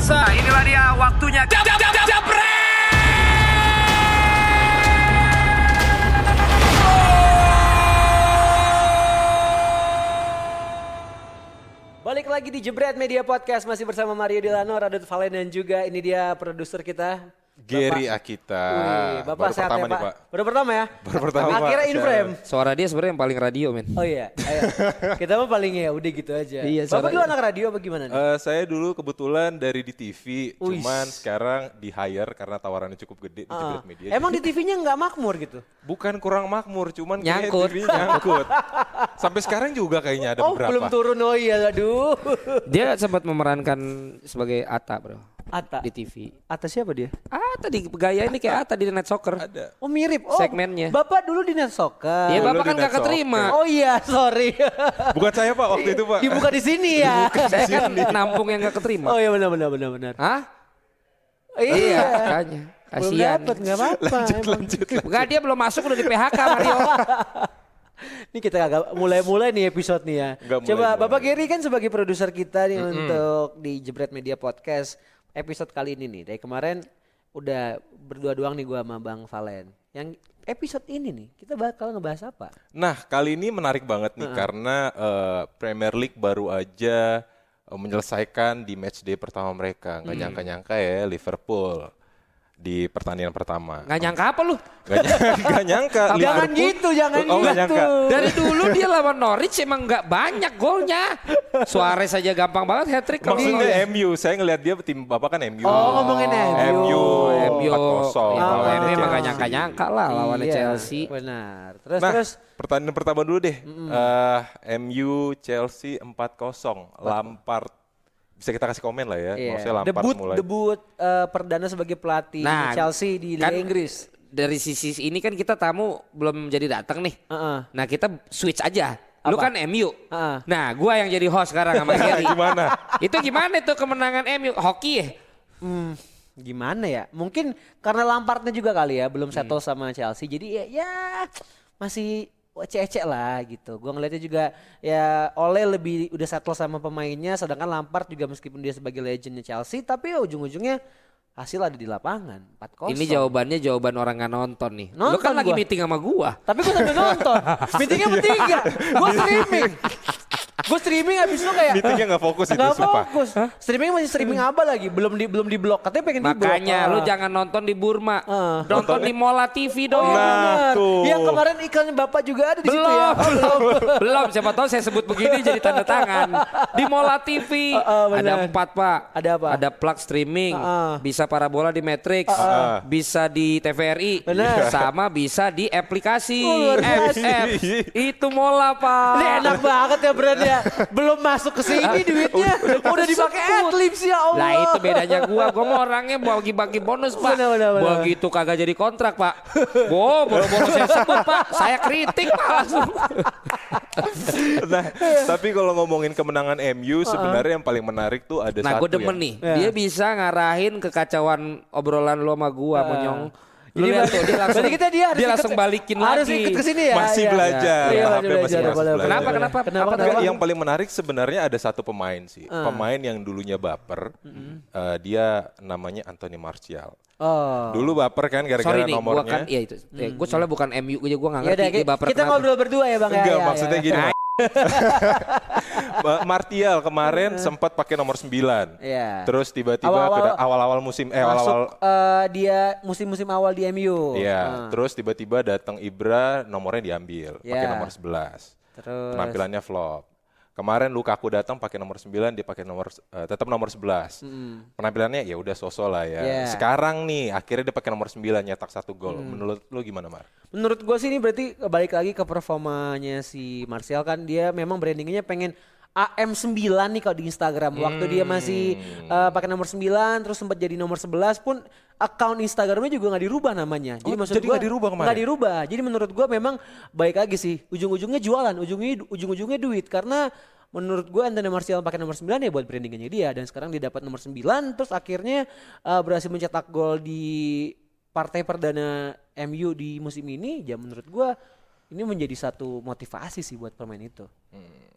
pemirsa, inilah dia waktunya. Jab, jab, jab, jab, Balik lagi di Jebret Media Podcast masih bersama Mario Delano, Radot Valen dan juga ini dia produser kita. Gary Akita. Wih, Bapak Baru sehat pertama ya, nih, Pak? Baru pertama ya? Baru pertama, Pak. Akhirnya in frame. Suara dia sebenarnya yang paling radio men. Oh iya, ayo. kita mah paling ya udah gitu aja. Iya, Bapak dulu anak radio apa gimana nih? Eh, saya dulu kebetulan dari di TV, Wih. cuman sekarang di hire karena tawarannya cukup gede di. Jebret Media. Emang di TV-nya nggak makmur gitu? bukan kurang makmur, cuman Nyangkut. TV nyangkut. Sampai sekarang juga kayaknya ada oh beberapa. belum turun, oh iya aduh. Dia sempat memerankan sebagai Ata bro Ata. di TV. Atas siapa dia? Ata di gaya ini kayak Ata di Net Soccer. Ada. Oh mirip. Oh, Segmennya. Bapak dulu di Net Soccer. Dulu bapak di kan gak keterima. Oh iya, sorry. Bukan saya Pak waktu itu Pak. Dibuka di sini ya. Saya kan nampung yang gak keterima. Oh iya benar benar benar benar. Hah? Iya. Iya, makanya. Belum Kasihan. dapet nggak apa-apa. emang. Enggak dia belum masuk udah di PHK Mario. Ini kita agak mulai-mulai nih episode nih ya. Nggak Coba mulai-mulai. Bapak Gary kan sebagai produser kita nih untuk di Jebret Media Podcast episode kali ini nih. Dari kemarin udah berdua doang nih gua sama Bang Valen. Yang episode ini nih kita bakal ngebahas apa? Nah, kali ini menarik banget nih karena eh, Premier League baru aja eh, menyelesaikan di match day pertama mereka. Nggak nyangka-nyangka ya Liverpool di pertandingan pertama. Nggak nyangka apa lu? Gak, nyangka, gak nyangka. Jangan gitu, jangan oh, nggak gitu. nyangka. Dari dulu dia lawan Norwich emang nggak banyak golnya. Suarez aja gampang banget hat trick kalau Maksudnya MU, saya ngelihat dia tim bapak kan MU. Oh, ngomongin MU. MU, MU, 4-0. ya, lawan MU emang Chelsea. gak nyangka-nyangka lah lawannya Iya, Chelsea. Benar. Terus Nah, terus pertandingan pertama dulu deh. Eh, MU Chelsea 4-0. Lampard bisa kita kasih komen lah ya. Maksudnya Lampard debut mulai. debut eh, perdana sebagai pelatih Nah, Chelsea di Liga kan Inggris. Dari sisi ini kan kita tamu belum jadi datang nih. Heeh. Nah kita switch aja. Lu Apa? kan MU. Heeh. Nah gua yang jadi host sekarang sama Gary. Gimana? Itu gimana itu kemenangan MU? Hoki ya? Hmm, gimana ya? Mungkin karena Lampardnya juga kali ya belum settle sama Chelsea. Jadi ya, ya masih ecek lah gitu. Gua ngeliatnya juga ya Ole lebih udah settle sama pemainnya sedangkan Lampard juga meskipun dia sebagai legendnya Chelsea tapi ya ujung-ujungnya hasil ada di lapangan 4-0. Ini jawabannya jawaban orang nggak nonton nih. Lu Nonton kan lagi gua. meeting sama gua. Tapi gue sambil nonton. Meetingnya bertiga. Gue streaming. Gue streaming abis itu kayak Meetingnya nggak fokus itu, Nggak sumpah. fokus. Streaming masih streaming apa lagi? Belum di belum di blok. Katanya pengen di blok. Makanya lu Ah. jangan nonton di Burma. Ah. Nonton di Mola TV dong. Oh, Nah, tuh. Yang kemarin iklannya Bapak juga ada di situ ya. belum, belum. Siapa tahu saya sebut begini jadi tanda tangan. Di Mola TV Ah, ah, benar. ada empat pak. Ada apa? Ada plug streaming, Ah, ah. bisa parabola di Matrix, ah. bisa di TVRI, sama bisa di aplikasi Oh, apps, biasa. apps. Itu Mola pak. Ini enak banget ya Bran ya. Belum masuk ke sini duitnya. Udah dipakai adlibs ya Allah. Lah itu bedanya gua, gua mau orangnya bagi-bagi bonus pak. Benar, benar, benar. Begitu kagak jadi kontrak pak. Gua bonus saya sebut pak, saya kritik pak langsung. nah, tapi kalau ngomongin kemenangan MU sebenarnya yang paling menarik tuh ada Nah satu gue demen yang- nih, Ya. dia bisa ngarahin kekacauan obrolan lo sama gua monyong. Lu Jadi lihat tuh dia langsung berarti kita dia harus dia ikut- langsung balikin harus lagi. ikut ke sini ya. masih ya. belajar, Iya, tahapnya masih masih belajar, masih boleh, belajar. Kenapa, kenapa? Kenapa? Apa Enggak, yang paling menarik sebenarnya ada satu pemain sih, Ah. pemain yang dulunya baper, eh, dia namanya Anthony Martial. Oh. Dulu baper kan Sorry gara-gara nih, gua nomornya. kan iya itu. Gue soalnya bukan MU aja gua nggak Ya ngerti udah, dia baper kita kenapa. ngobrol berdua ya Bang ya. Enggak, ya, maksudnya ya. gini. Ma- Martial kemarin sempat pakai nomor 9. Iya. Terus tiba-tiba Awal-awal- musim eh awal-awal eh, dia musim-musim awal di MU. Iya, Ah. terus tiba-tiba datang Ibra, nomornya diambil, pakai Iya. nomor 11. Terus Penampilannya flop. Kemarin Lukaku datang pakai nomor 9, dia pakai nomor eh, tetap nomor 11. Penampilannya ya udah sosok lah ya. Iya. Sekarang nih akhirnya dia pakai nomor 9 nyetak satu gol. Menurut lu gimana, Mar? Menurut gue sih ini berarti balik lagi ke performanya si Martial kan dia memang brandingnya pengen AM9 nih kalau di Instagram. Waktu dia masih eh, pakai nomor 9 terus sempat jadi nomor 11 pun account Instagramnya juga nggak dirubah namanya. Jadi Oh, maksud jadi gua nggak dirubah kemarin? nggak dirubah. Jadi menurut gua memang baik lagi sih. Ujung-ujungnya jualan, ujungnya ujung-ujungnya duit karena menurut gue Anthony Martial pakai nomor 9 ya buat brandingnya dia dan sekarang dia dapat nomor 9 terus akhirnya eh, berhasil mencetak gol di partai perdana MU di musim ini ya menurut gua ini menjadi satu motivasi sih buat pemain itu.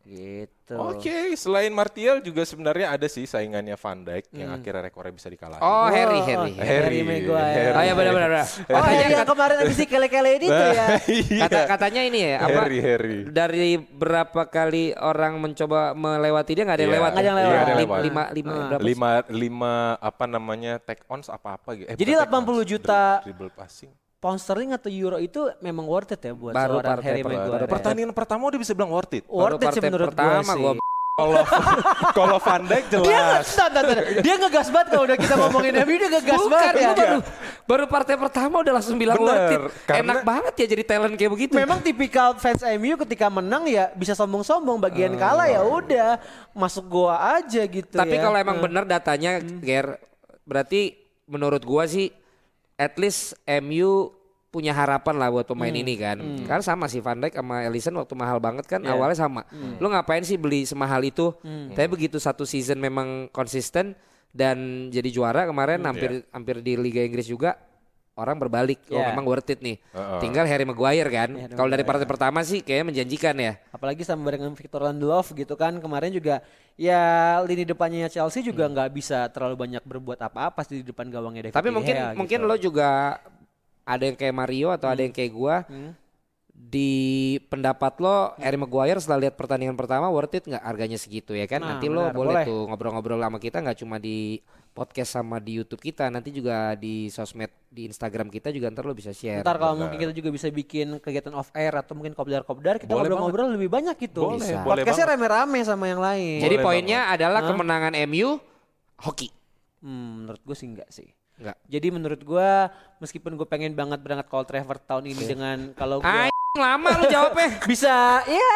Gitu. Oke, selain Martial juga sebenarnya ada sih saingannya Van Dijk yang akhirnya rekornya bisa dikalahin. Oh, Harry, Oh, Harry. Harry Maguire. Harry. Oh ya benar-benar. benar. Oh iya kemarin abis si kele-kele ini tuh ya. iya. kata katanya ini ya apa? Harry, Harry. Dari berapa kali orang mencoba melewati dia nggak ada yang Iya, lewat. Nggak ada yang ya? lewat. Nggak ada yang Lima, lewat. lima, lima, Ah. berapa? lima lima apa namanya take ons apa apa gitu. Eh, Jadi bukan take 80 ons, juta dribble passing. Pound sterling atau euro itu memang worth it ya buat Baru seorang partai Harry per- Maguire. baru ya. Pertandingan pertama udah bisa bilang worth it. Worth it sih partai menurut gue pertama sih. gua Kalau kalau Van Dijk Dia jelas. nggak, entar, entar, entar. dia ngegas banget kalau udah kita ngomongin MU dia ngegas Bukan, banget ya. gua baru, baru partai pertama udah langsung bilang Bener, worth it. karena- Enak banget ya jadi talent kayak begitu. Memang tipikal fans MU ketika menang ya bisa sombong-sombong, bagian kalah ya udah masuk goa aja gitu Tapi ya. kalau emang Hmm. benar datanya, Ger, berarti menurut gua sih, at least MU punya harapan lah buat pemain Hmm. ini kan. Karena sama sih Van Dijk sama Ellison waktu mahal banget kan Iya. awalnya sama. Hmm. Lu ngapain sih beli semahal itu? Tapi begitu satu season memang konsisten dan jadi juara kemarin Hmm. hampir hampir di Liga Inggris juga orang berbalik. Oh Iya. memang worth it nih. Heeh. Tinggal Harry Maguire kan. Harry Kalau dari partai pertama sih kayaknya menjanjikan ya. apalagi sama barengan Victor Lindelof gitu kan kemarin juga ya lini depannya Chelsea juga nggak bisa terlalu banyak berbuat apa-apa di depan gawangnya David Tapi De mungkin Gea mungkin gitu. lo juga ada yang kayak Mario atau ada yang kayak gua. Di pendapat lo Harry Maguire setelah lihat pertandingan pertama worth it nggak harganya segitu ya kan? Nah, nanti lo benar, boleh, boleh. tuh ngobrol-ngobrol sama kita nggak cuma di podcast sama di YouTube kita, nanti juga di sosmed di Instagram kita juga ntar lo bisa share. Ntar kalau mungkin kita juga bisa bikin kegiatan off air atau mungkin kopdar-kopdar kita Boleh ngobrol-ngobrol lebih banyak gitu. Boleh, Bisa. boleh Podcastnya banget. rame-rame sama yang lain. Jadi Boleh poinnya adalah kemenangan MU hoki. Hmm, menurut gue sih enggak sih. Enggak. Jadi menurut gua meskipun gue pengen banget berangkat Cold Trafford tahun ini dengan kalau gue lama lu jawabnya. bisa ya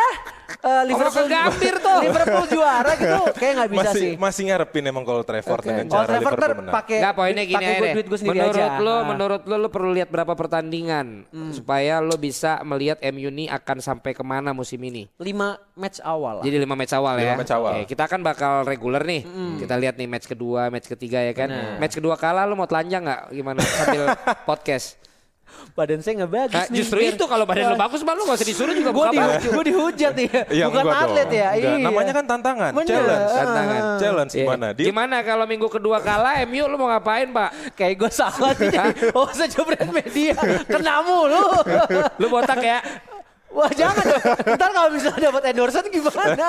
eh, Liverpool Gambir tuh. Liverpool juara gitu kayak nggak bisa masih sih. masih ngarepin emang kalau Trafford Oke. dengan cara ntar Liverpool menang. pakai Enggak poinnya gini pakai aja gua duit gue sendiri menurut aja. lo, Ah. menurut lo, lo perlu lihat berapa pertandingan supaya lo bisa melihat MU ini akan sampai ke mana musim ini. lima match awal lah. Jadi lima match awal ya. Lima match awal. Oke, kita kan bakal reguler nih. Kita lihat nih match kedua, match ketiga ya kan. Match kedua kalah lo mau telanjang nggak gimana sambil podcast? Badan saya nggak bagus Nah, nih. justru itu kalau badan lo bagus mah lo gak usah disuruh juga gue buka di, baju. gue dihujat ya. Iya, Bukan atlet dong. ya. Iya. Namanya kan tantangan, Bener. challenge. Tantangan. Challenge Iya. gimana? Dia Gimana kalau minggu kedua kalah MU lo mau ngapain, Pak? Kayak gue salah nih. Oh, saya jebret media. Kena mulu. Lu botak ya? Wah jangan dong. Ntar kalau misalnya dapat endorsement gimana?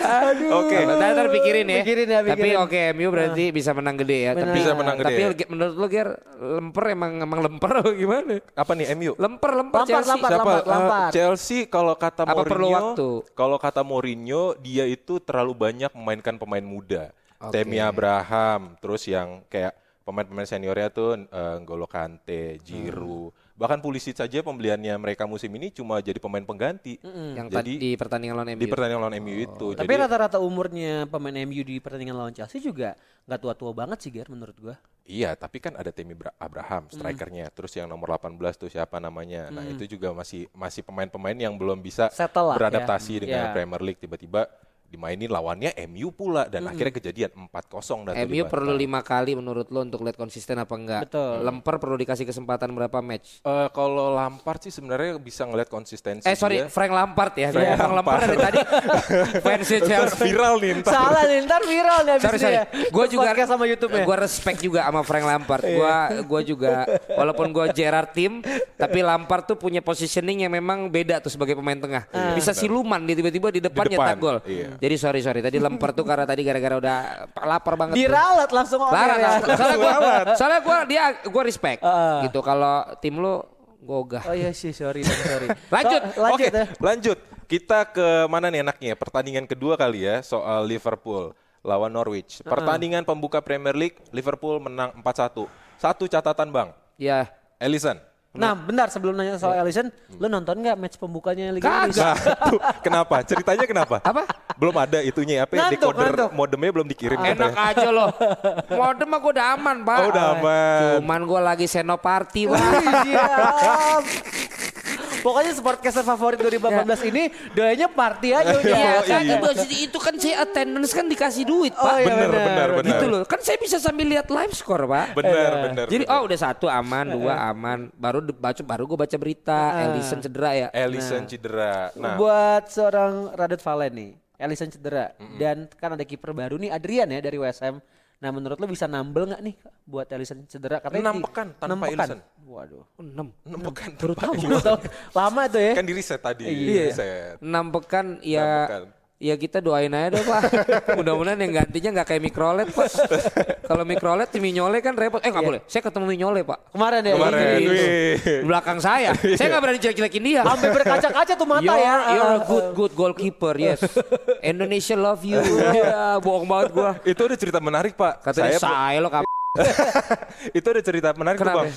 Aduh. Oke. Ntar, ntar pikirin ya. Pikirin ya, Tapi pikirin. oke, MU berarti bisa menang gede ya. Benar. Tapi Bisa menang gede Tapi ya. Menurut lo Ger, lemper emang emang lemper atau gimana? apa nih MU? Lemper lemper Lampard, Chelsea. Lampard. Siapa? Lampard, Eh, Lampard. Chelsea kalau kata Apa perlu Mourinho, waktu? kalau kata Mourinho dia itu terlalu banyak memainkan pemain muda. Oke. Temi Abraham, terus yang kayak pemain-pemain seniornya tuh eh, N'Golo Kante, Giroud, bahkan Pulisic saja pembeliannya mereka musim ini cuma jadi pemain pengganti. Yang Jadi tadi di pertandingan lawan MU. di pertandingan lawan MU itu. Tapi Jadi rata-rata umurnya pemain MU di pertandingan lawan Chelsea juga nggak tua-tua banget sih Ger menurut gua. Iya, tapi kan ada Temi Bra- Abraham strikernya, terus yang nomor 18 tuh siapa namanya. Nah, itu juga masih masih pemain-pemain yang belum bisa Settle lah ya. beradaptasi dengan Iya. Premier League tiba-tiba dimainin lawannya MU pula dan akhirnya kejadian 4-0 dan MU perlu lima kali menurut lo untuk lihat konsisten apa enggak? Betul. Lemper perlu dikasih kesempatan berapa match? Eh, kalau Lampard sih sebenarnya bisa ngelihat konsistensi Eh sorry, dia. Frank Lampard ya. Frank Frank Lampard dari tadi fansnya Chelsea. viral nih ntar. Salah nih, ntar viral nih sorry sorry. ya. Gue juga sama YouTube ya. Gue respect juga sama Frank Lampard. Gue gua juga walaupun gue Gerard tim, tapi Lampard tuh punya positioning yang memang beda tuh sebagai pemain tengah. Bisa siluman dia tiba-tiba di depan Di nyetak depan, gol. iya. Jadi sorry sorry. Tadi Lampard tuh karena tadi gara-gara udah lapar banget. tuh. Diralat langsung oke Larat, ya. Soalnya gue, soalnya gue dia gue respect. Heeh. Gitu kalau tim lu gue ogah. Oh iya sih, sorry, sorry. Lanjut. So, lanjut Oke, ya. lanjut. Kita ke mana nih enaknya? Pertandingan kedua kali ya soal Liverpool lawan Norwich. Pertandingan pembuka Premier League, Liverpool menang 4-1. Satu catatan, Bang. Ya. Ellison. Nah, bentar sebelum nanya soal Alisson, lu nonton nggak match pembukanya Liga Inggris? Nah, kenapa? Ceritanya kenapa? Apa? Belum ada itunya apa ya? Ngantuk, Decoder ngantuk. modemnya belum dikirim Enak katanya. aja loh. Modem mah gue udah aman pak. Oh, udah aman. Cuman gue lagi senoparty pak. Pokoknya sportcaster favorit 2018 ini doanya party aja udah. Iya Oh, kan iya. itu, itu kan saya attendance kan dikasih duit Oh, pak. iya, bener, benar. benar, benar. Gitu loh. Kan saya bisa sambil lihat live score pak. Benar, benar. Jadi benar. oh udah satu aman, dua aman. Baru baca baru gue baca berita Ellison cedera ya. Ellison cedera. Nah, Buat seorang Radit Valen nih, Ellison cedera dan kan ada kiper baru nih Adrian ya dari WSM. Nah menurut lo bisa nambel nggak nih buat Ellison cedera? Enam di- pekan tanpa enam pekan. Ellison. Waduh. Oh, enam. enam pekan Baru tanpa tahu. Lama tuh ya. Kan di reset tadi. Iya. Reset. Enam pekan ya Enam pekan. Ya kita doain aja deh pak. Mudah-mudahan yang gantinya nggak kayak mikrolet pak. Kalau mikrolet si Minyole kan repot. Eh nggak boleh. Saya ketemu Minyole pak. Kemarin ya. Kemarin, Gitu. wih. Di belakang saya. saya nggak berani jelek-jelekin dia. Sampai berkaca-kaca tuh mata You're, ya. you're a Ah, good good goalkeeper, yes. Indonesia love you. Ya, bohong banget gua. Itu ada cerita menarik, Pak. Katanya Saya saya lo kap. itu ada cerita menarik tuh, Kenapa? Bang.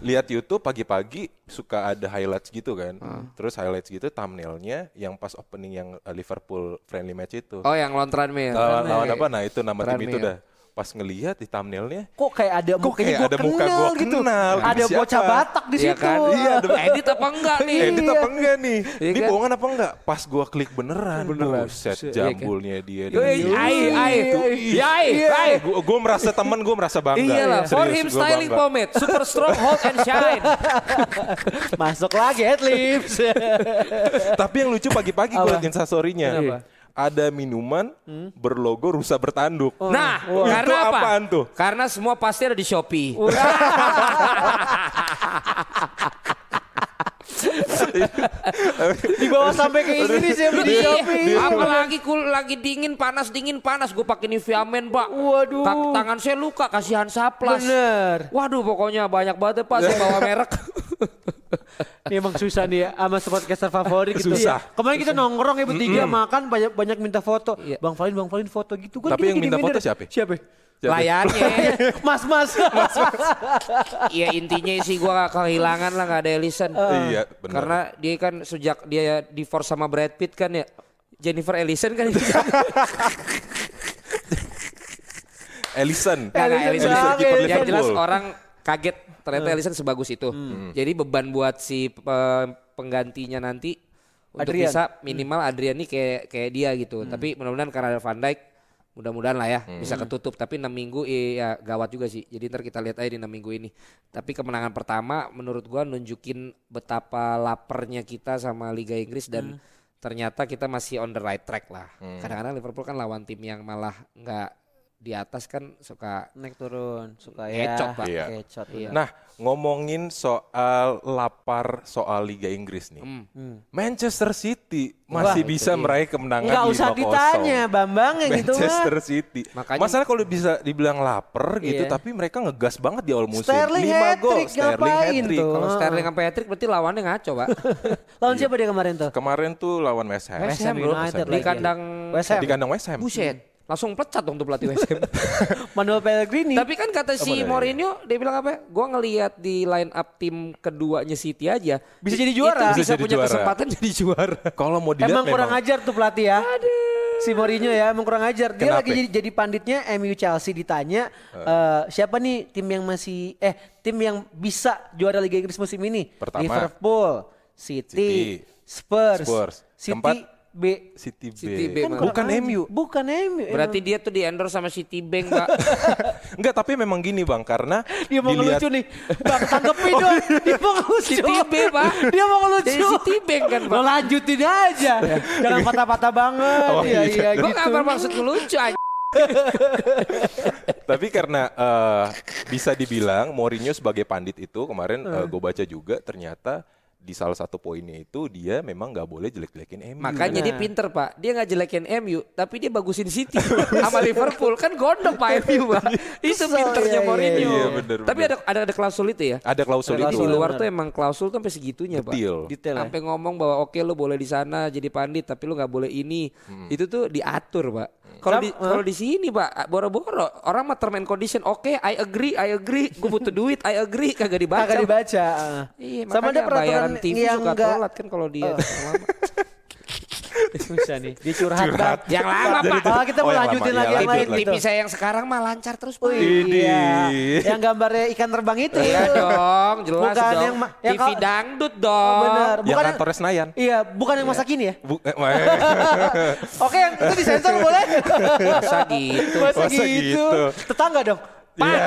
Lihat YouTube pagi-pagi suka ada highlights gitu kan. Ah. Terus highlights gitu thumbnailnya yang pas opening yang uh, Liverpool friendly match itu. Oh yang lontran mail. lawan, lawan apa? Nah, itu nama tim itu Tranmere. dah. Pas ngelihat di thumbnailnya Kok kayak ada Kok kayak gua ada muka kenal gua gitu. kenal, gitu. Ada Siapa? bocah Batak di Iya situ. kan? Iya, Edit apa enggak nih? edit apa enggak nih? Iya Ini kan? bohongan apa enggak? Pas gua klik beneran. Beneran. Buset Iya kan? jambulnya dia. Yoi, ai, ai, Iya, ai, ai. Gue gue merasa temen gue merasa bangga. Iya lah, for him styling pomade, super strong, hold and shine. Masuk lagi headlips. Tapi yang lucu pagi-pagi gue liat instastory-nya. Kenapa? Ada minuman berlogo rusa bertanduk. Nah, Itu karena apa? apaan tuh? Karena semua pasti ada di Shopee. di bawah sampai ke Inggris ya beli di Shopee. apalagi kul lagi dingin panas dingin panas gue pakai Nivea Men pak. Waduh. Kak- tangan saya luka kasihan saplas. Bener. Waduh pokoknya banyak banget pak saya bawa merek. Ini emang susah nih ya sama sportcaster favorit gitu. Susah. Iya. Kemarin kita nongkrong ya bertiga makan banyak banyak minta foto. Iya. Bang Valin, Bang Valin foto gitu. Gua Tapi yang minta foto minder. siapa? Siapa? Siapa? Layannya. Mas Mas. Iya intinya sih gue gak kehilangan lah gak ada Ellison. Iya, benar. Karena dia kan sejak dia divorce sama Brad Pitt kan ya. Jennifer Ellison kan. Ellison. Ellison Ellison. Yang jelas orang kaget ternyata Ellison sebagus itu. Jadi beban buat si pe- penggantinya nanti untuk Adrian. bisa minimal Adrian nih kayak kayak dia gitu. Tapi mudah-mudahan karena ada Van Dijk mudah-mudahan lah ya bisa ketutup tapi 6 minggu iya gawat juga sih. Jadi ntar kita lihat aja di 6 minggu ini. Tapi kemenangan pertama menurut gua nunjukin betapa lapernya kita sama Liga Inggris dan ternyata kita masih on the right track lah. Kadang-kadang Liverpool kan lawan tim yang malah nggak di atas kan suka Naik turun suka ya. Ngecot, Pak. Iya. Ngecot, Iya. bener. Nah, ngomongin soal lapar soal Liga Inggris nih. Manchester City masih Wah, bisa meraih kemenangan Nggak usah 5-0. ditanya Bambang ya gitu Manchester. City. Makanya- Masalah kalau bisa dibilang lapar gitu, Iya. tapi mereka ngegas banget di awal musim. Sterling Lima gol, hat-trick, Sterling ngapain hat-trick. Kalau Sterling sampai hat-trick berarti lawannya ngaco, Pak. Lawan siapa dia kemarin tuh? Kemarin tuh lawan West Ham. West West Ham Ham, bro. United Di kandang West Ham. Di kandang West Ham. Buset. Langsung pecat dong tuh pelatih West Ham. Manuel Pellegrini. Tapi kan kata si dah, Mourinho, dia bilang apa? Gua ngelihat di line up tim keduanya City aja Bisa jadi juara. Itu Bisa bisa, jadi punya juara. kesempatan jadi juara. Kalau mau dilihat Emang kurang memang ajar tuh pelatih ya. Si Mourinho ya emang kurang ajar. Dia Kenapa? lagi jadi, jadi panditnya MU Chelsea ditanya eh, siapa nih tim yang masih eh tim yang bisa juara Liga Inggris musim ini? Pertama. Liverpool, City, City, Spurs, Spurs. City Keempat. B. City B. City B, Kan. Bukan kurang MU. Bukan MU. Berarti dia tuh di endorse sama Citibank, Pak. Enggak, tapi memang gini Bang, karena dia mau dilihat ngelucu nih. Bang tangkepin dong. Dia mau ngelucu. City B, Pak. Dia mau ngelucu. Dari Citibank kan, Pak. Lo lanjutin aja. Jangan patah-patah banget. Oh, Iya iya. iya Gua gitu. nggak bermaksud ngelucu aja. Tapi karena eh, bisa dibilang Mourinho sebagai pandit itu kemarin gue baca juga ternyata di salah satu poinnya itu dia memang nggak boleh jelek-jelekin MU. Makanya dia pinter pak, dia nggak jelekin MU, tapi dia bagusin City sama Liverpool kan gondok pak MU pak. Itu Kesel, pinternya iya, iya, Mourinho. iya, bener, tapi bener. ada ada ada klausul itu ya. ada klausul Ada Jadi itu. di luar bener. tuh emang klausul tuh sampai segitunya pak. Detil. Detail ya. Sampai ngomong bahwa oke lo boleh di sana jadi pandit, tapi lo nggak boleh ini. Itu tuh diatur pak. Kalau di kalau di sini pak boro-boro orang mah term and condition oke I agree I agree gue butuh duit I agree kagak dibaca. Kagak dibaca. Iya, Sama ada peraturan bayaran TV yang suka enggak telat kan kalau dia lama. Bisa nih. Dia curhat, Curhat. Bang. Yang lama Pak. Oh, kita mau Oh, yang lanjutin lama. lagi Ya, yang lain. TV saya yang sekarang mah lancar terus Pak. Iya. Yang gambarnya ikan terbang itu. Iya dong, jelas Bukan dong. yang yang TV dangdut Oh, dong. Yang Bukan kantornya Senayan. Iya, bukan yang masa kini ya. Bu- eh, Oke, yang itu disensor boleh? Masa gitu. Masa, Masa gitu. gitu. Tetangga dong. Iya.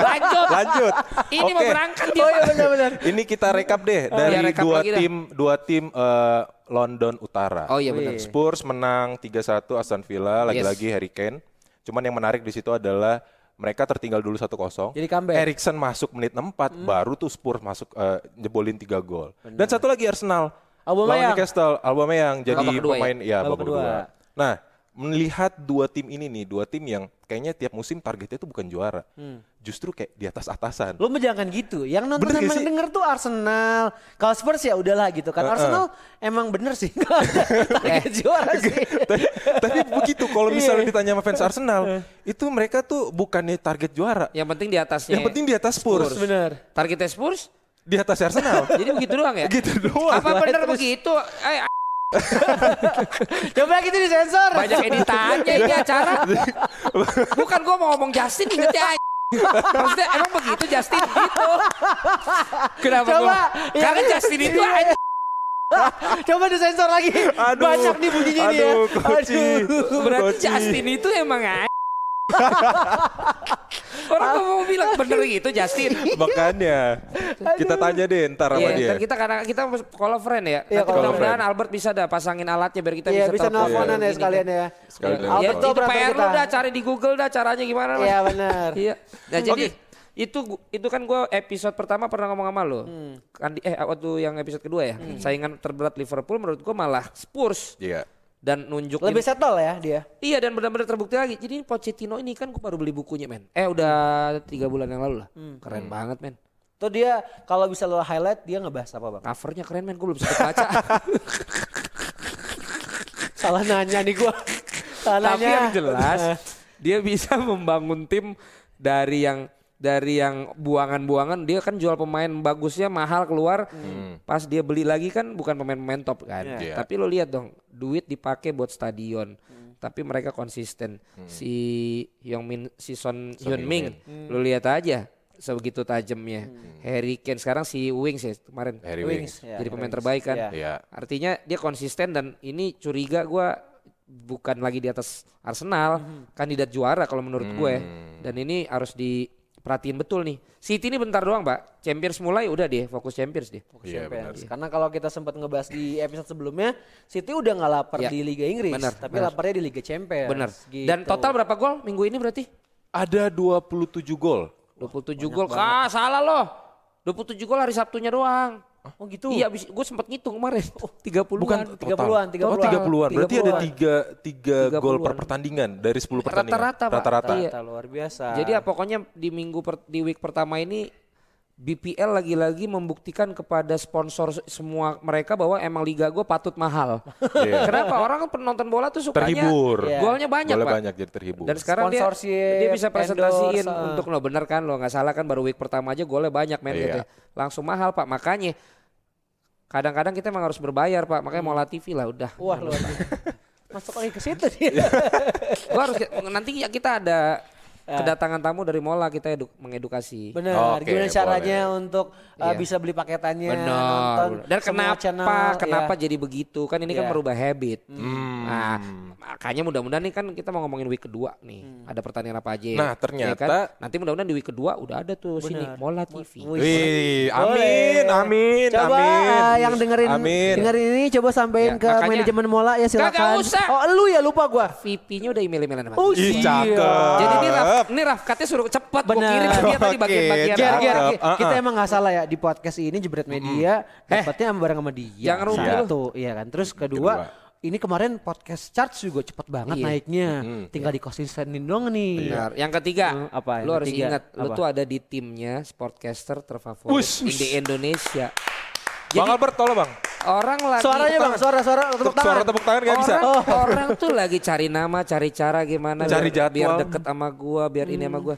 Lanjut. Lanjut. Ini mau Oke. berangkat dia. Oh iya Pak. benar-benar. Ini kita rekap deh dari Iya, rekap dua lagi dah. tim dua tim eh, London Utara. Oh iya benar. Spurs menang 3-1 Aston Villa lagi-lagi Harry Kane. Cuman yang menarik di situ adalah mereka tertinggal dulu 1-0. Jadi comeback. Hmm. Erikson masuk menit 64 baru tuh Spurs masuk eh, nyebolin 3 gol. Dan satu lagi Arsenal. Aubameyang. Lawan Newcastle, Aubameyang jadi Babak ya? pemain ya Babak babak kedua. kedua. Nah, melihat dua tim ini nih, dua tim yang kayaknya tiap musim targetnya itu bukan juara. Justru kayak di atas atasan. Lu mah jangan gitu. Yang nonton Bener sih? denger tuh Arsenal. Kalau Spurs ya udahlah gitu kan. Heeh. Arsenal emang bener sih. Target juara sih. tapi, begitu kalau misalnya Iya. ditanya sama fans Arsenal, itu mereka tuh bukannya target juara. Yang penting di atasnya. Yang penting di atas Spurs. Bener. Targetnya Spurs. Di atas Arsenal. Jadi begitu doang ya? gitu doang. Apa bener begitu? Eh, Coba gitu disensor. banyak editannya ini acara. Bukan gua mau ngomong Justin inget ya. Maksudnya emang begitu Justin gitu. Kenapa Coba, gua? ya. Karena Justin itu aja. Coba disensor lagi. Aduh, Banyak nih bunyinya nih ya. aduh, Koci. Berarti Koci. Justin itu emang aja. Orang gua mau bilang bener gitu Justin. Makanya kita tanya deh ntar sama Iya, dia. kan kita karena kita call a friend ya. Iya, Nanti mudah-mudahan. Albert bisa dah pasangin alatnya biar kita Iya bisa bisa telepon. nelfonan ya Ini sekalian kan. ya. Sekalian Ya, Albert itu PR lu kita. dah cari di Google dah caranya gimana. Iya benar. Iya. Nah, jadi itu itu kan gue episode pertama pernah ngomong sama lo. Kan di, eh waktu yang episode kedua ya. Saingan terberat Liverpool menurut gue malah Spurs Iya. Dan nunjukin Lebih settle ya dia. Iya dan benar-benar terbukti lagi. Jadi ini Pochettino ini kan gue baru beli bukunya men. Eh udah tiga bulan yang lalu lah. Keren banget men. Tuh dia kalau bisa lo highlight dia ngebahas apa bang? Covernya keren men. Gue belum sempat baca. Salah nanya nih gua. Salah Tapi nanya. yang jelas dia bisa membangun tim dari yang dari yang buangan-buangan dia kan jual pemain bagusnya mahal keluar pas dia beli lagi kan bukan pemain-pemain top kan Iya. tapi lo lihat dong duit dipakai buat stadion. Tapi mereka konsisten. Si Hyung Min si Son Hyun Ming lo lihat aja sebegitu tajamnya. Harry Kane sekarang si Wings ya kemarin. Harry Wings, Wings. ya, jadi pemain Wings. terbaik kan? Iya. Iya. Artinya dia konsisten dan ini curiga gua bukan lagi di atas Arsenal, kandidat juara kalau menurut gue. Dan ini harus diperhatiin betul nih. City ini bentar doang, Mbak. Champions mulai udah deh, fokus Champions deh. Iya benar. Champions. Karena kalau kita sempat ngebahas di episode sebelumnya, City udah nggak lapar Ya. di Liga Inggris, Benar, tapi benar. laparnya di Liga Champions. Bener. Gitu. Dan total berapa gol minggu ini berarti? Ada 27 gol. 27 gol. Ah, salah loh. 27 gol hari Sabtunya doang. Oh gitu. Iya, gue sempat ngitung kemarin. 30-an. Bukan 30-an, 30-an. Oh, 30-an. Berarti ada 30-an. 3 3 gol 30-an. per pertandingan dari 10 pertandingan. Rata-rata, Pak. Rata-rata. Iya. Luar biasa. Jadi ya pokoknya di minggu per- di week pertama ini BPL lagi-lagi membuktikan kepada sponsor se- semua mereka bahwa emang liga gue patut mahal. Iya. Kenapa orang kan penonton bola tuh sukanya Terhibur. Iya. golnya banyak Golnya pak. banyak jadi terhibur. Dan sekarang dia dia bisa presentasiin endorse, ah. untuk lo bener kan lo nggak salah kan baru week pertama aja golnya banyak men Iya. katanya. Langsung mahal pak makanya kadang-kadang kita emang harus berbayar pak makanya Mola TV lah udah. Wah luar biasa. Masuk lagi ke situ dia. Gua harus nanti ya kita ada Ya. Kedatangan tamu dari Mola kita edu- mengedukasi. Benar. Oke, Gimana caranya boleh. untuk uh, Iya. bisa beli paketannya, Benar. nonton benar. Dan kenapa channel, kenapa ya. jadi begitu? Kan ini kan Iya. merubah habit. Hmm. Nah, makanya mudah-mudahan nih kan kita mau ngomongin week kedua nih. Ada pertandingan apa aja? Nah, ya ternyata- kan? nanti mudah-mudahan di week kedua udah ada tuh sini Benar. Mola TV. Wih, Wih, amin, amin, Coba amin. uh, yang dengerin Amin. dengerin ini coba sampein Ya, ke makanya- manajemen Mola ya silakan. Kagak usah. Oh, lu ya lupa gua. VP-nya udah email-emailan sama. Oh, dia. Ih, iya. cakep. Jadi ini Raf, ini Rafkatnya suruh cepet gua Benar. kirim dia tadi Oke, bagian-bagian. Ger, Cakep. ger, kita emang nggak salah ya di podcast ini jebret media dapatnya sama bareng sama dia. Jangan rugi lu. Satu, iya kan. Terus kedua, Kedua. ini kemarin podcast charts juga cepet banget Iya. naiknya. Tinggal dikonsistenin doang nih. Benar. Yang ketiga, Hmm, apa yang lu harus ketiga? ingat, lu Apa? tuh ada di timnya sportcaster terfavorit di Indonesia. Bang Albert tolong bang. Orang lagi Suaranya bang, suara-suara tepuk tangan. Suara tepuk tangan gak bisa. orang, orang tuh lagi cari nama, cari cara gimana Cari biar, biar jadwal. deket sama gua, biar ini sama gua.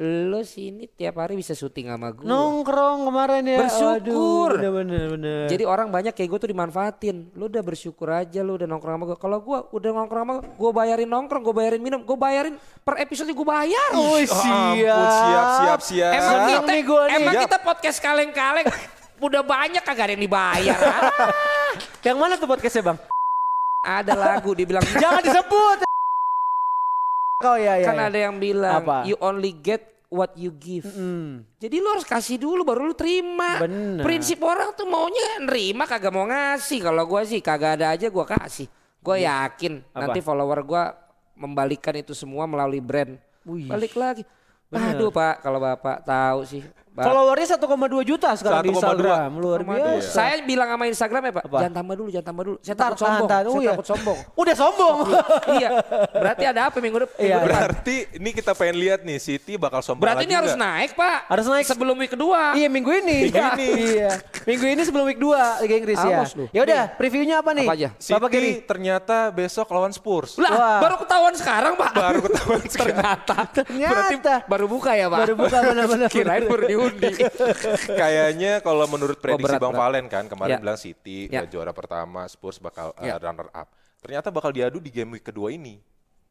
Lo sini tiap hari bisa syuting sama gue. Nongkrong kemarin ya. Bersyukur. Aduh, bener bener. Jadi orang banyak kayak gue tuh dimanfaatin. Lu udah bersyukur aja lu udah nongkrong sama gue. Kalau gue udah nongkrong sama gue, gue bayarin nongkrong, gue bayarin minum, gue bayarin per episode gue bayar. Oh, ampun, siap, siap, siap. Emang Seneng kita, nih gua nih. emang kita podcast kaleng-kaleng udah banyak kagak ada yang dibayar. Ah, Yang mana tuh podcastnya bang? ada lagu dibilang Jangan disebut. Oh iya iya. kan iya. ada yang bilang Apa? you only get what you give. Hmm. Jadi lu harus kasih dulu baru lu terima. Bener. Prinsip orang tuh maunya nerima kagak mau ngasih. Kalau gua sih kagak ada aja gua kasih. Gua yakin Apa? nanti follower gua membalikan itu semua melalui brand. Wih. Balik lagi. Aduh Pak, kalau Bapak tahu sih. Pak. Followernya 1,2 juta sekarang di 1,2. Instagram. Luar Rumah biasa. dulu. Saya bilang sama Instagram ya Pak, Apa? jangan tambah dulu, jangan tambah dulu. Saya takut sombong. tahan, tahan. Oh, Saya iya. takut sombong. Udah sombong. iya. Berarti ada apa minggu depan? Iya. Berarti ini kita pengen lihat nih City bakal sombong Berarti lagi ini harus naik Pak. Harus naik. sebelum week kedua. Iya minggu ini. Minggu ini. iya. Minggu ini sebelum week 2 Liga Inggris ya. Ya udah, previewnya apa nih? Apa aja? City ternyata besok lawan Spurs. Lah, Wah. baru ketahuan sekarang Pak. Baru ketahuan sekarang. Ternyata. Ternyata. Berarti baru buka ya Pak. Baru buka benar-benar. Kirain baru diundi. Kayaknya kalau menurut prediksi berat, Bang berat. Valen kan kemarin Ya. bilang City Ya. uh, juara pertama, Spurs bakal uh, Ya. runner up. Ternyata bakal diadu di game week kedua ini.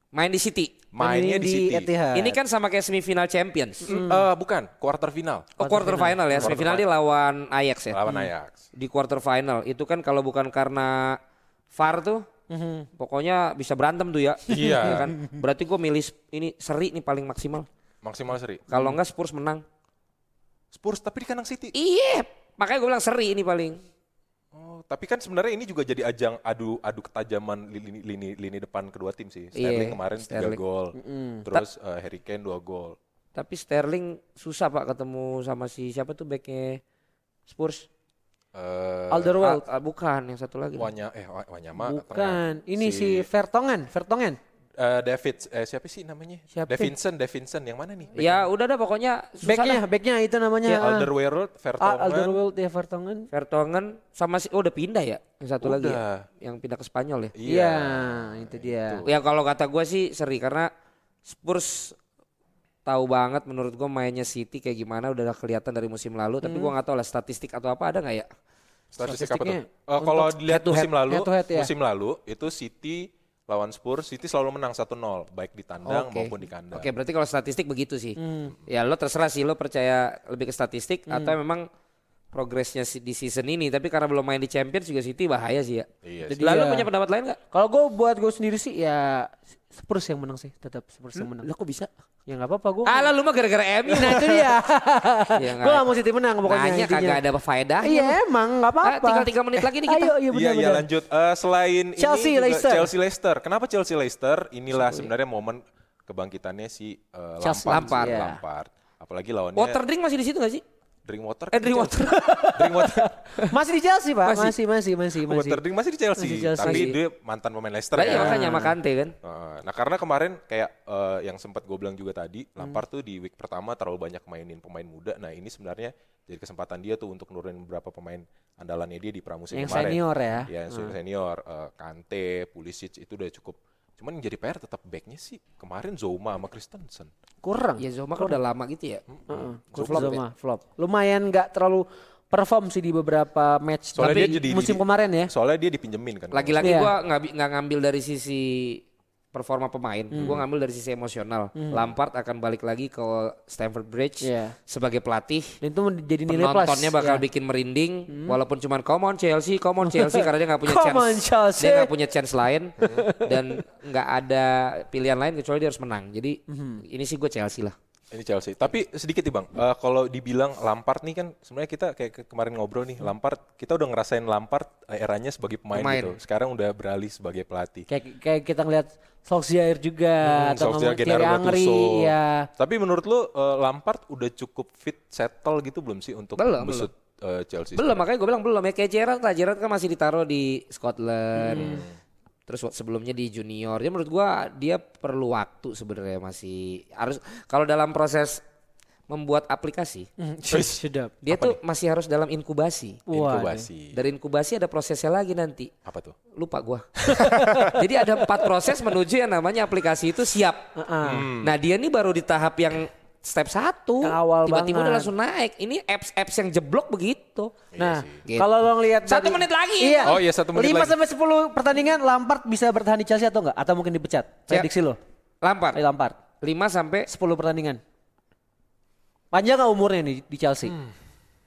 Main di City. Mainnya Ini di, City. Etihad. Ini kan sama kayak semifinal Champions. Eh, bukan, quarter final Oh quarter final ya, semifinal dia lawan Ajax ya. lawan Ajax. Di quarter final itu kan kalau bukan karena VAR tuh, pokoknya bisa berantem tuh ya. Iya. Ya kan. Berarti gue milih ini seri nih paling maksimal. Maksimal seri. Kalau enggak Spurs menang. Spurs tapi di kandang City. Iya, makanya gue bilang seri ini paling. Oh, tapi kan sebenarnya ini juga jadi ajang adu adu ketajaman lini lini, lini depan kedua tim sih. Sterling Iya, kemarin tiga Sterling. gol. Terus uh, Harry Kane dua gol. Tapi Sterling susah pak ketemu sama si siapa tuh backnya Spurs. Eh, Alderweireld. Ah, ah, bukan yang satu lagi. Wanya eh Wa- Wanyama tengah. Bukan. Ini si, Vertongen, Vertongen. Eh, David eh siapa sih namanya? Siapa? Davinson, Davinson yang mana nih? Ya udah dah pokoknya Backnya, backnya itu namanya. Ya, ah. Alderweireld, Ah, Vertonghen. Alderweireld ya Vertongen. Vertonghen sama si oh udah pindah ya yang satu lagi ya, Udah. yang pindah ke Spanyol ya. Iya, itu dia. Ya kalau kata gue sih seri karena Spurs tahu banget menurut gue mainnya City kayak gimana udah kelihatan dari musim lalu tapi gue nggak tahu lah statistik atau apa ada nggak ya Statistik apa tuh? Statistiknya Eh, kalau dilihat head to head, musim lalu, head to head, ya. musim lalu itu City lawan Spurs, City selalu menang 1-0 baik di tandang Oke. maupun di kandang. Oke berarti kalau statistik begitu sih ya lo terserah sih lo percaya lebih ke statistik atau memang progresnya di season ini tapi karena belum main di Champions juga City bahaya sih ya. Iya Jadi sih. Lalu ya. punya pendapat lain nggak? Kalau gue buat gue sendiri sih ya Spurs yang menang sih, tetap Spurs yang menang. Lah kok bisa? Ya nggak apa-apa gue. Alah lu mah gara-gara MU. Nah itu dia. Ya, gue gak mau City menang pokoknya Nanya kagak ada faedah. Iya emang nggak apa-apa. Ah, tinggal tiga menit lagi nih kita. Ayo, iya Iya, benar iya lanjut. Eh, selain Chelsea, ini juga Leicester. Chelsea Leicester. Kenapa Chelsea Leicester? Inilah sebenarnya momen kebangkitannya si eh, Chelsea, Lampard. Lampard. Lampard. Apalagi lawannya Water drink masih di situ gak sih? Drink water. Eh drink water. drink water. Masih di Chelsea pak, Masih. masih masih masih masih. water drink masih di Chelsea. Masih Chelsea. Tapi Masih. dia mantan pemain Leicester Lah iya kan. makanya sama Kante kan. Uh, Nah karena kemarin kayak uh, yang sempat gue bilang juga tadi, Lampard tuh di week pertama terlalu banyak mainin pemain muda. Nah ini sebenarnya jadi kesempatan dia tuh untuk nurunin beberapa pemain andalannya dia di pramusim Yang kemarin. senior ya. Ya yang senior, uh, Kante, Pulisic itu udah cukup. Cuman yang jadi PR tetap backnya sih kemarin Zouma sama Christensen. Kurang. Ya Zoma kan udah lama gitu ya. Heeh. Flop flop, ya? Zoma, flop. Lumayan nggak terlalu perform sih di beberapa match. Soalnya Tapi dia jadi musim di- kemarin ya. Soalnya dia dipinjemin kan. Lagi-lagi Iya. gua nggak ngambil dari sisi performa pemain, gua ngambil dari sisi emosional. Lampard akan balik lagi ke Stamford Bridge Iya. sebagai pelatih. Dan itu jadi nilai plus. Penontonnya bakal ya. bikin merinding, walaupun cuman come on Chelsea, come on Chelsea karena dia nggak punya Come chance, Chelsea. dia nggak punya chance lain dan nggak ada pilihan lain kecuali dia harus menang. Jadi ini sih gue Chelsea lah. Ini Chelsea. Tapi sedikit nih bang, Eh, kalau dibilang Lampard nih kan sebenarnya kita kayak ke- kemarin ngobrol nih, Lampard kita udah ngerasain Lampard eh, eranya sebagai pemain, Pemain. gitu. Sekarang udah beralih sebagai pelatih. Kayak kayak kita ngeliat Solskjaer juga Hmm, atau Solskjaer, Gennaro Henry Gattuso. ya. Tapi menurut lu eh, Lampard udah cukup fit, settle gitu belum sih untuk Belum, besut eh, Chelsea? Belum makanya gue bilang belum ya kayak Gerrard lah. Gerrard kan masih ditaruh di Scotland. Terus sebelumnya di junior. Jadi menurut gua dia perlu waktu sebenarnya masih harus kalau dalam proses membuat aplikasi Sedap. dia tuh masih harus dalam inkubasi. Inkubasi. Dari inkubasi ada prosesnya lagi nanti. Apa tuh? Lupa gua. Jadi ada empat proses menuju yang namanya aplikasi itu siap. Heeh. Hmm. Nah dia nih baru di tahap yang step satu. Kawal Tiba-tiba udah langsung naik. Ini apps-apps yang jeblok begitu. Nah, Gitu. kalau lo ngelihat Satu dari- menit lagi. Iya. Oh iya, satu menit 5 lagi. sampai 10 pertandingan Lampard bisa bertahan di Chelsea atau enggak? Atau mungkin dipecat? Prediksi lo. Lampard. Eh, Lampard. 5 sampai 10 pertandingan. Panjang nggak umurnya nih di Chelsea? Hmm.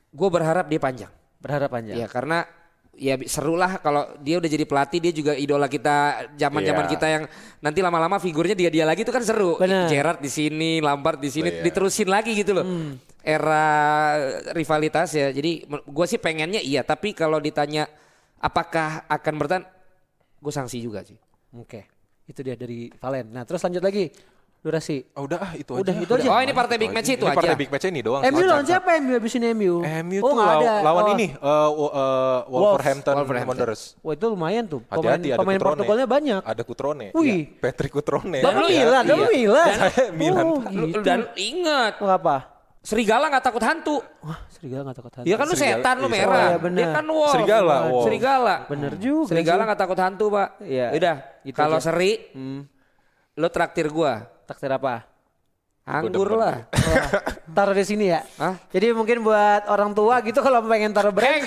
gue berharap dia panjang. Berharap panjang. Ya karena ya seru lah kalau dia udah jadi pelatih dia juga idola kita zaman-zaman Iya. kita yang nanti lama-lama figurnya dia dia lagi itu kan seru. Benar. Gerrard di sini, Lampard di sini Iya. diterusin lagi gitu loh. Hmm. Era rivalitas ya. Jadi gue sih pengennya iya, tapi kalau ditanya apakah akan bertahan gue sanksi juga sih. Oke. Itu dia dari Valen. Nah, terus lanjut lagi. Durasi. Oh, udah ah itu Udah, aja. itu aja. Oh, ini partai big match itu Ini aja. partai big match ini doang. MU lawan siapa MU habis ini MU? MU oh, tuh nggak law- ada. lawan Oh. ini uh, uh, Wolverhampton, Wolverhampton. Wanderers. Wah, itu lumayan tuh. Pemain, Hati-hati ada pemain Cutrone. Portugalnya banyak. Ada Cutrone. Wih. Iya, Patrick Cutrone. Lo lu- Milan, lo iya. Milan. Saya Milan. Oh, Lu- gitu. Dan ingat, Oh, apa? serigala nggak takut hantu. Wah, serigala gak takut hantu. Dia kan lu Serigala- setan lu iya, merah. oh, iya, benar. Dia kan wolf. Serigala, wolf. Serigala. Bener juga. Serigala sih. nggak takut hantu, Pak. Iya. Udah, Gitu kalau seri, Hmm. lo traktir gua. Takdir apa? Anggur lah. Wah, taruh di sini ya. Hah? Jadi mungkin buat orang tua gitu kalau pengen taruh brand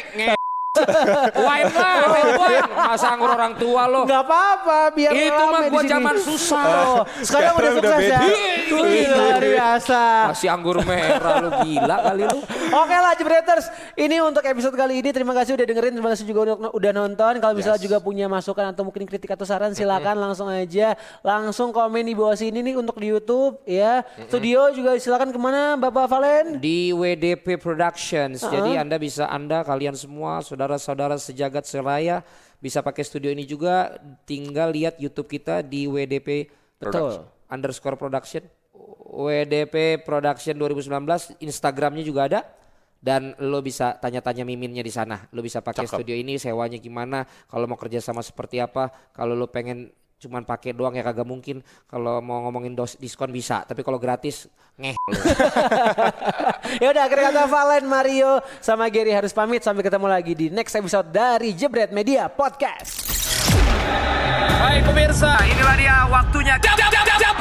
wine lah, wine. Masa anggur orang tua lo. nggak apa-apa biar Itu mah gua zaman susah. Oh, sekarang udah Sekarang udah sukses ya. beda. Wih, luar biasa. Masih anggur merah lo gila kali lo. Oke lah Jebreters, ini untuk episode kali ini terima kasih udah dengerin, terima kasih juga udah, nonton. Kalau misalnya juga punya masukan atau mungkin kritik atau saran silakan langsung aja langsung komen di bawah sini nih untuk di YouTube ya. Studio juga silakan ke mana Bapak Valen? Di WDP Productions. Jadi Anda bisa Anda kalian semua saudara-saudara sejagat seraya. Bisa pakai studio ini juga. Tinggal lihat YouTube kita di WDP Betul. underscore production. WDP Production 2019 Instagramnya juga ada. Dan lo bisa tanya-tanya miminnya di sana. Lo bisa pakai Cakep. studio ini sewanya gimana kalau mau kerja sama seperti apa. Kalau lo pengen cuman pakai doang ya kagak mungkin kalau mau ngomongin dos diskon bisa tapi kalau gratis ngeh ya udah akhir kata Valen, Mario sama Gary harus pamit sampai ketemu lagi di next episode dari Jebret Media Podcast. Baik pemirsa, inilah dia waktunya. Jam, jam,